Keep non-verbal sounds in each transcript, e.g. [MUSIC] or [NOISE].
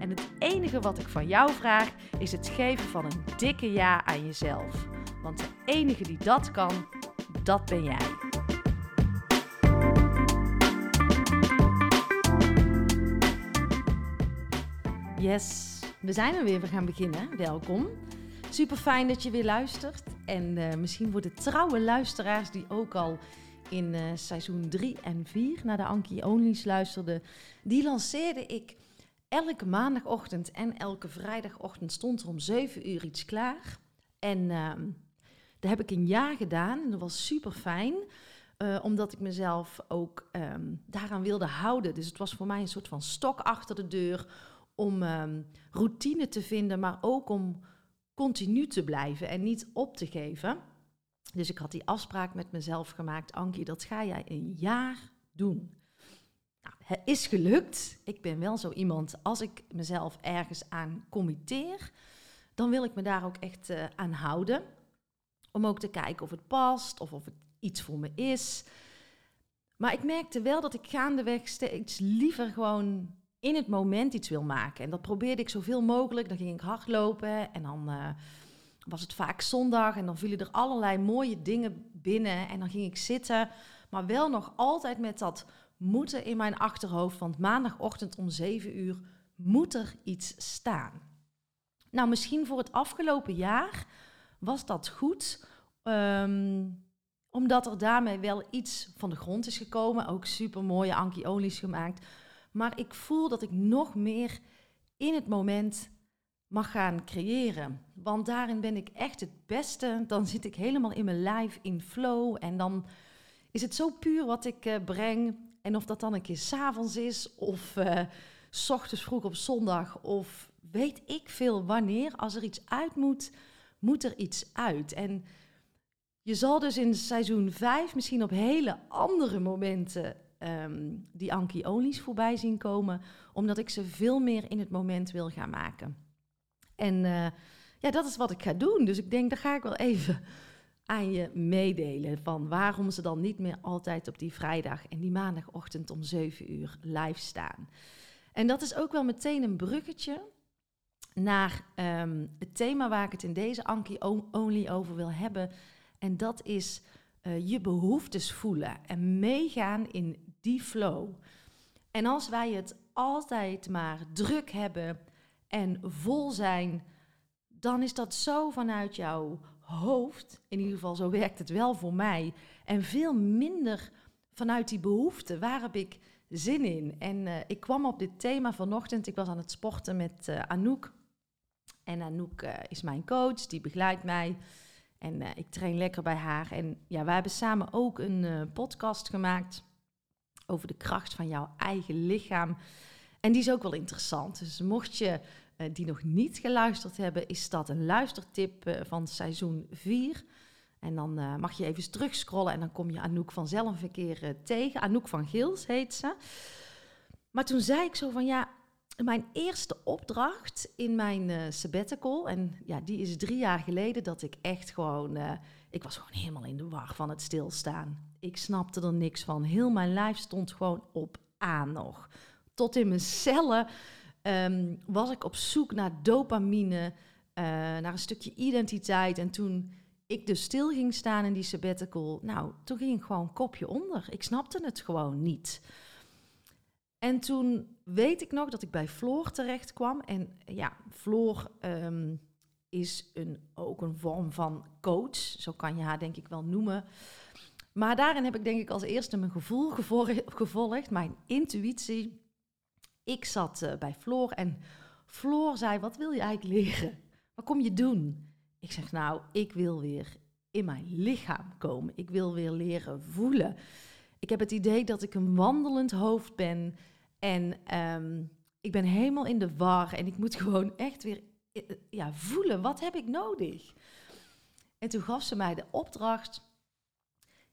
En het enige wat ik van jou vraag is het geven van een dikke ja aan jezelf. Want de enige die dat kan, dat ben jij. Yes, we zijn er weer. We gaan beginnen. Welkom. Super fijn dat je weer luistert. En uh, misschien voor de trouwe luisteraars die ook al in uh, seizoen 3 en 4 naar de Anki Onlys luisterden, die lanceerde ik elke maandagochtend en elke vrijdagochtend stond er om 7 uur iets klaar. En uh, dat heb ik een jaar gedaan en dat was super fijn. Uh, omdat ik mezelf ook um, daaraan wilde houden. Dus het was voor mij een soort van stok achter de deur om um, routine te vinden, maar ook om continu te blijven en niet op te geven. Dus ik had die afspraak met mezelf gemaakt, Ankie, dat ga jij een jaar doen. Het is gelukt. Ik ben wel zo iemand, als ik mezelf ergens aan committeer, dan wil ik me daar ook echt uh, aan houden. Om ook te kijken of het past of of het iets voor me is. Maar ik merkte wel dat ik gaandeweg steeds liever gewoon in het moment iets wil maken. En dat probeerde ik zoveel mogelijk. Dan ging ik hardlopen en dan uh, was het vaak zondag en dan vielen er allerlei mooie dingen binnen. En dan ging ik zitten, maar wel nog altijd met dat moeten in mijn achterhoofd. Want maandagochtend om 7 uur moet er iets staan. Nou, misschien voor het afgelopen jaar was dat goed. Um, omdat er daarmee wel iets van de grond is gekomen. Ook super mooie Anki-olies gemaakt. Maar ik voel dat ik nog meer in het moment mag gaan creëren. Want daarin ben ik echt het beste. Dan zit ik helemaal in mijn lijf in flow. En dan is het zo puur wat ik uh, breng. En of dat dan een keer s'avonds is, of uh, s ochtends vroeg op zondag, of weet ik veel wanneer. Als er iets uit moet, moet er iets uit. En je zal dus in seizoen 5 misschien op hele andere momenten um, die Anki Olies voorbij zien komen, omdat ik ze veel meer in het moment wil gaan maken. En uh, ja, dat is wat ik ga doen. Dus ik denk, dat ga ik wel even aan je meedelen. Van waarom ze dan niet meer altijd op die vrijdag en die maandagochtend om 7 uur live staan. En dat is ook wel meteen een bruggetje naar um, het thema waar ik het in deze Anki Only over wil hebben. En dat is uh, je behoeftes voelen en meegaan in die flow. En als wij het altijd maar druk hebben en vol zijn, dan is dat zo vanuit jouw hoofd. In ieder geval, zo werkt het wel voor mij. En veel minder vanuit die behoefte. Waar heb ik zin in? En uh, ik kwam op dit thema vanochtend. Ik was aan het sporten met uh, Anouk. En Anouk uh, is mijn coach, die begeleidt mij. En ik train lekker bij haar. En ja, wij hebben samen ook een podcast gemaakt over de kracht van jouw eigen lichaam. En die is ook wel interessant. Dus mocht je die nog niet geluisterd hebben, is dat een luistertip uh, van seizoen 4. En dan uh, mag je even terugscrollen en dan kom je Anouk vanzelf een keer tegen. Anouk van Gils heet ze. Maar toen zei ik zo van ja, mijn eerste opdracht in mijn sabbatical, en ja, die is drie jaar geleden dat ik echt gewoon, ik was gewoon helemaal in de war van het stilstaan. Ik snapte er niks van. Heel mijn lijf stond gewoon op aan nog. Tot in mijn cellen um, was ik op zoek naar dopamine, uh, naar een stukje identiteit. En toen ik dus stil ging staan in die sabbatical, nou, toen ging ik gewoon kopje onder. Ik snapte het gewoon niet. En toen weet ik nog dat ik bij Floor terecht kwam. En ja, Floor um, is een, ook een vorm van coach. Zo kan je haar denk ik wel noemen. Maar daarin heb ik denk ik als eerste mijn gevoel [LAUGHS] gevolgd, mijn intuïtie. Ik zat uh, bij Floor en Floor zei, wat wil je eigenlijk leren? Wat kom je doen? Ik zeg, nou, ik wil weer in mijn lichaam komen. Ik wil weer leren voelen. Ik heb het idee dat ik een wandelend hoofd ben. En um, ik ben helemaal in de war. En ik moet [LAUGHS] gewoon echt weer eh, ja, voelen. Wat heb ik nodig? En toen gaf ze mij de opdracht.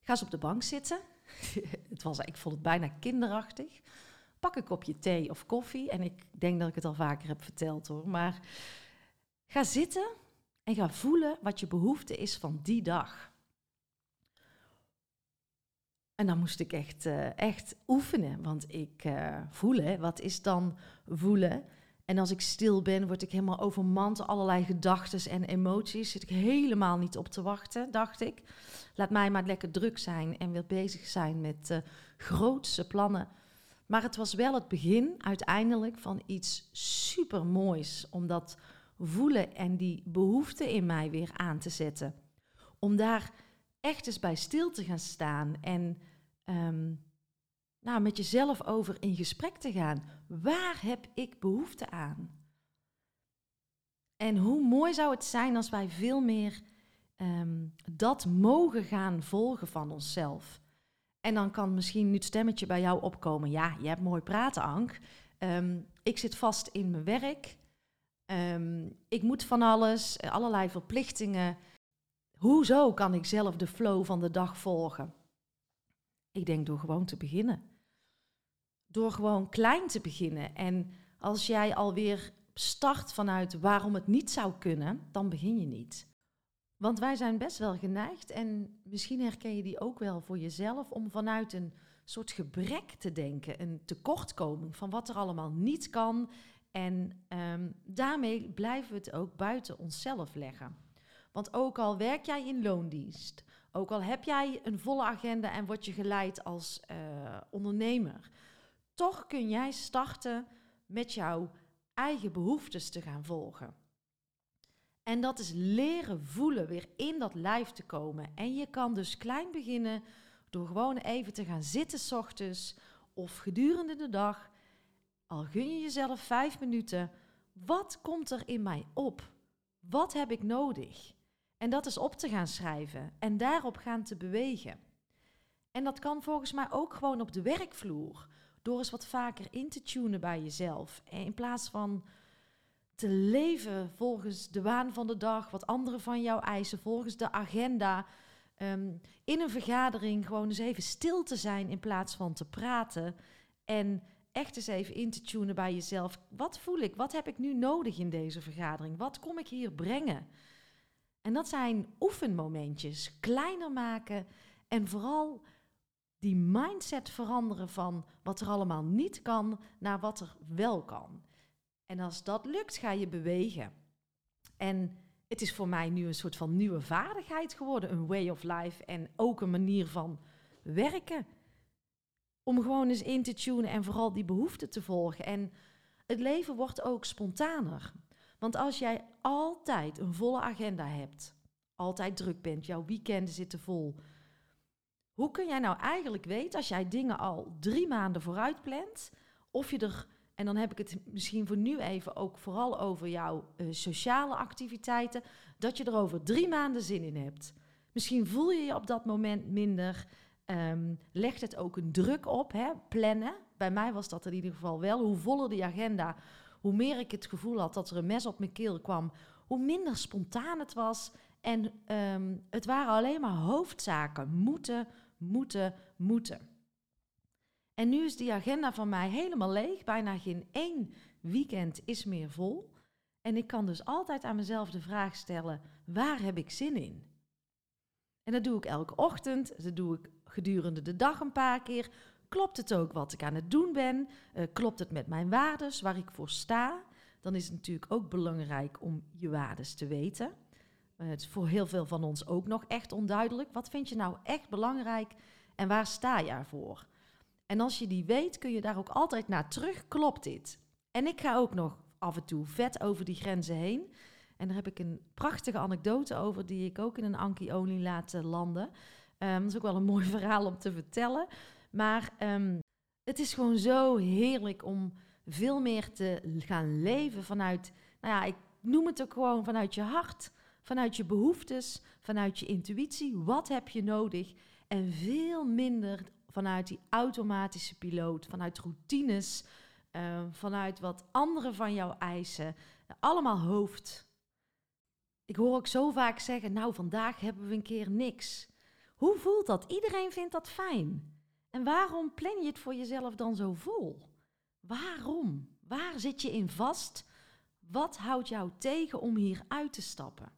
Ga eens op de bank zitten. [LAUGHS] het was, ik vond het bijna kinderachtig. Pak een kopje thee of koffie. En ik denk dat ik het al vaker heb verteld hoor. Maar ga zitten en ga voelen wat je behoefte is van die dag. En dan moest ik echt, uh, echt oefenen, want ik uh, voelen, wat is dan voelen? En als ik stil ben, word ik helemaal overmand, allerlei gedachten en emoties. Zit ik helemaal niet op te wachten, dacht ik. Laat mij maar lekker druk zijn en weer bezig zijn met uh, grootse plannen. Maar het was wel het begin uiteindelijk van iets super moois, omdat voelen en die behoefte in mij weer aan te zetten. Om daar echt eens bij stil te gaan staan en um, nou, met jezelf over in gesprek te gaan. Waar heb ik behoefte aan? En hoe mooi zou het zijn als wij veel meer um, dat mogen gaan volgen van onszelf. En dan kan misschien nu het stemmetje bij jou opkomen. Ja, je hebt mooi praten, Ank. Um, ik zit vast in mijn werk. Um, ik moet van alles, allerlei verplichtingen. Hoezo kan ik zelf de flow van de dag volgen? Ik denk door gewoon te beginnen. Door gewoon klein te beginnen. En als jij alweer start vanuit waarom het niet zou kunnen, dan begin je niet. Want wij zijn best wel geneigd, en misschien herken je die ook wel voor jezelf, om vanuit een soort gebrek te denken, een tekortkoming van wat er allemaal niet kan en um, daarmee blijven we het ook buiten onszelf leggen. Want ook al werk jij in loondienst, ook al heb jij een volle agenda en word je geleid als uh, ondernemer, toch kun jij starten met jouw eigen behoeftes te gaan volgen. En dat is leren voelen, weer in dat lijf te komen. En je kan dus klein beginnen door gewoon even te gaan zitten s ochtends of gedurende de dag al gun je jezelf vijf minuten, wat komt er in mij op? Wat heb ik nodig? En dat is op te gaan schrijven en daarop gaan te bewegen. En dat kan volgens mij ook gewoon op de werkvloer. Door eens wat vaker in te tunen bij jezelf. In plaats van te leven volgens de waan van de dag, wat anderen van jou eisen, volgens de agenda. Um, in een vergadering gewoon eens even stil te zijn in plaats van te praten. En echt eens even in te tunen bij jezelf. Wat voel ik? Wat heb ik nu nodig in deze vergadering? Wat kom ik hier brengen? En dat zijn oefenmomentjes. Kleiner maken en vooral die mindset veranderen van wat er allemaal niet kan naar wat er wel kan. En als dat lukt, ga je bewegen. En het is voor mij nu een soort van nieuwe vaardigheid geworden, een way of life en ook een manier van werken. Om gewoon eens in te tunen en vooral die behoeften te volgen. En het leven wordt ook spontaner. Want als jij altijd een volle agenda hebt, altijd druk bent, jouw weekenden zitten vol. Hoe kun jij nou eigenlijk weten als jij dingen al drie maanden vooruit plant, of je er, en dan heb ik het misschien voor nu even ook vooral over jouw uh, sociale activiteiten, dat je er over drie maanden zin in hebt. Misschien voel je je op dat moment minder. Um, legt het ook een druk op, hè? plannen. Bij mij was dat in ieder geval wel. Hoe voller die agenda, hoe meer ik het gevoel had dat er een mes op mijn keel kwam, hoe minder spontaan het was. En um, het waren alleen maar hoofdzaken. Moeten, moeten, moeten. En nu is die agenda van mij helemaal leeg. Bijna geen één weekend is meer vol. En ik kan dus altijd aan mezelf de vraag stellen: waar heb ik zin in? En dat doe ik elke ochtend, dat doe ik gedurende de dag een paar keer. Klopt het ook wat ik aan het doen ben? Uh, klopt het met mijn waardes, waar ik voor sta? Dan is het natuurlijk ook belangrijk om je waardes te weten. Uh, het is voor heel veel van ons ook nog echt onduidelijk. Wat vind je nou echt belangrijk en waar sta je ervoor? En als je die weet, kun je daar ook altijd naar terug. Klopt dit? En ik ga ook nog af en toe vet over die grenzen heen. En daar heb ik een prachtige anekdote over, die ik ook in een Anki-olie laat landen. Um, dat is ook wel een [LAUGHS] mooi verhaal om te vertellen. Maar um, het is gewoon zo heerlijk om veel meer te gaan leven vanuit, nou ja, ik noem het ook gewoon vanuit je hart, vanuit je behoeftes, vanuit je intuïtie. Wat heb je nodig? En veel minder vanuit die automatische piloot, vanuit routines, uh, vanuit wat anderen van jou eisen. Allemaal hoofd. Ik hoor ook zo vaak zeggen, nou vandaag hebben we een keer niks. Hoe voelt dat? Iedereen vindt dat fijn. En waarom plan je het voor jezelf dan zo vol? Waarom? Waar zit je in vast? Wat houdt jou tegen om hier uit te stappen?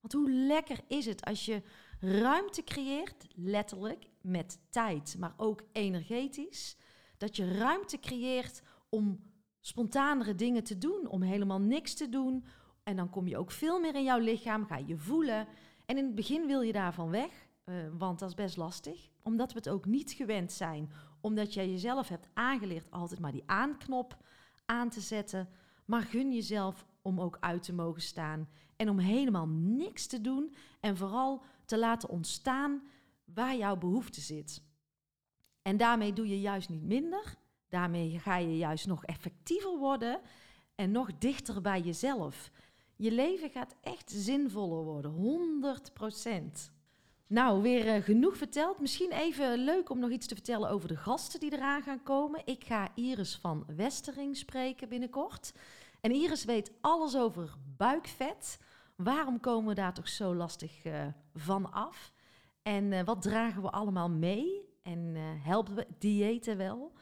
Want hoe lekker is het als je ruimte creëert, letterlijk met tijd, maar ook energetisch, dat je ruimte creëert om spontanere dingen te doen, om helemaal niks te doen. En dan kom je ook veel meer in jouw lichaam, ga je voelen. En in het begin wil je daarvan weg, uh, want dat is best lastig, omdat we het ook niet gewend zijn, omdat jij jezelf hebt aangeleerd altijd maar die aanknop aan te zetten. Maar gun jezelf om ook uit te mogen staan en om helemaal niks te doen en vooral te laten ontstaan waar jouw behoefte zit. En daarmee doe je juist niet minder, daarmee ga je juist nog effectiever worden en nog dichter bij jezelf. Je leven gaat echt zinvoller worden, 100% Nou, weer uh, genoeg verteld. Misschien even leuk om nog iets te vertellen over de gasten die eraan gaan komen. Ik ga Iris van Westering spreken binnenkort. En Iris weet alles over buikvet. Waarom komen we daar toch zo lastig uh, van af? En uh, wat dragen we allemaal mee? En uh, helpen we diëten wel?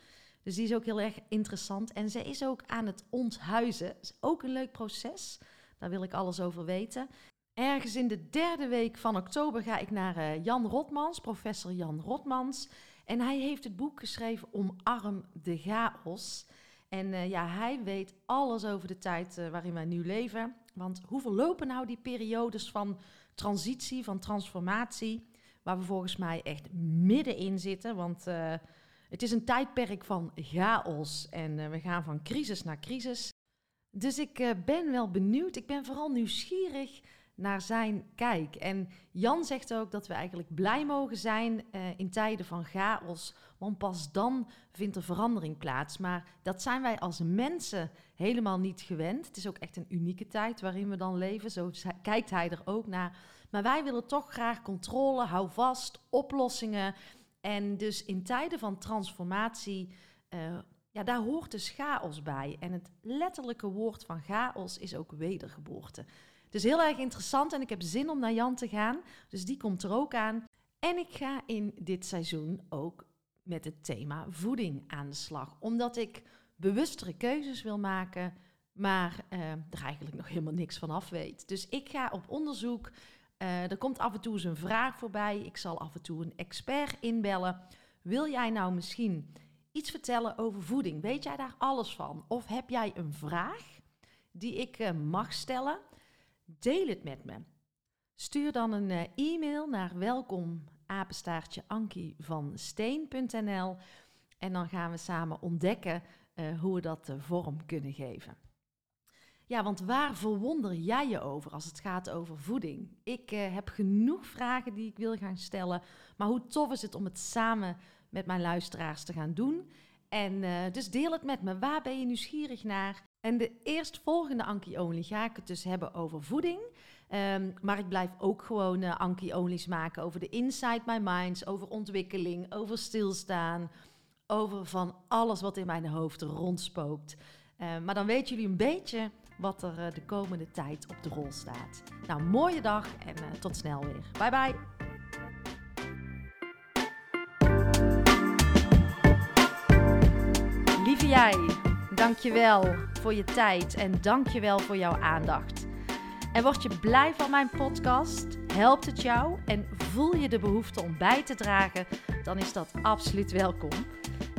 Dus die is ook heel erg interessant. En ze is ook aan het onthuizen. Is ook een leuk proces. Daar wil ik alles over weten. Ergens in de derde week van oktober ga ik naar Jan Rotmans, professor Jan Rotmans. En hij heeft het boek geschreven Omarm de chaos. En ja, hij weet alles over de tijd waarin wij nu leven. Want hoe verlopen nou die periodes van transitie, van transformatie, waar we volgens mij echt middenin zitten? Want uh, het is een tijdperk van chaos en we gaan van crisis naar crisis. Dus ik ben wel benieuwd, ik ben vooral nieuwsgierig naar zijn kijk. En Jan zegt ook dat we eigenlijk blij mogen zijn in tijden van chaos, want pas dan vindt er verandering plaats. Maar dat zijn wij als mensen helemaal niet gewend. Het is ook echt een unieke tijd waarin we dan leven, zo kijkt hij er ook naar. Maar wij willen toch graag controle, hou vast, oplossingen. En dus in tijden van transformatie, uh, ja, daar hoort dus chaos bij. En het letterlijke woord van chaos is ook wedergeboorte. Dus heel erg interessant en ik heb zin om naar Jan te gaan. Dus die komt er ook aan. En ik ga in dit seizoen ook met het thema voeding aan de slag. Omdat ik bewustere keuzes wil maken, maar uh, er eigenlijk nog helemaal niks van af weet. Dus ik ga op onderzoek. Uh, er komt af en toe eens een vraag voorbij. Ik zal af en toe een expert inbellen. Wil jij nou misschien iets vertellen over voeding? Weet jij daar alles van? Of heb jij een vraag die ik uh, mag stellen? Deel het met me. Stuur dan een uh, e-mail naar welkom van steen.nl en dan gaan we samen ontdekken uh, hoe we dat uh, vorm kunnen geven. Ja, want waar verwonder jij je over als het gaat over voeding? Ik heb genoeg vragen die ik wil gaan stellen, maar hoe tof is het om het samen met mijn luisteraars te gaan doen? En dus deel het met me. Waar ben je nieuwsgierig naar? En de eerstvolgende Anki Only ga ik het dus hebben over voeding. Um, maar ik blijf ook gewoon uh, Anki Only's maken over de inside my minds, over ontwikkeling, over stilstaan, over van alles wat in mijn hoofd rondspookt. Uh, maar dan weten jullie een beetje wat er uh, de komende tijd op de rol staat. Nou, mooie dag en uh, tot snel weer. Bye bye. Lieve jij. Dankjewel voor je tijd en dankjewel voor jouw aandacht. En word je blij van mijn podcast? Helpt het jou en voel je de behoefte om bij te dragen? Dan is dat absoluut welkom.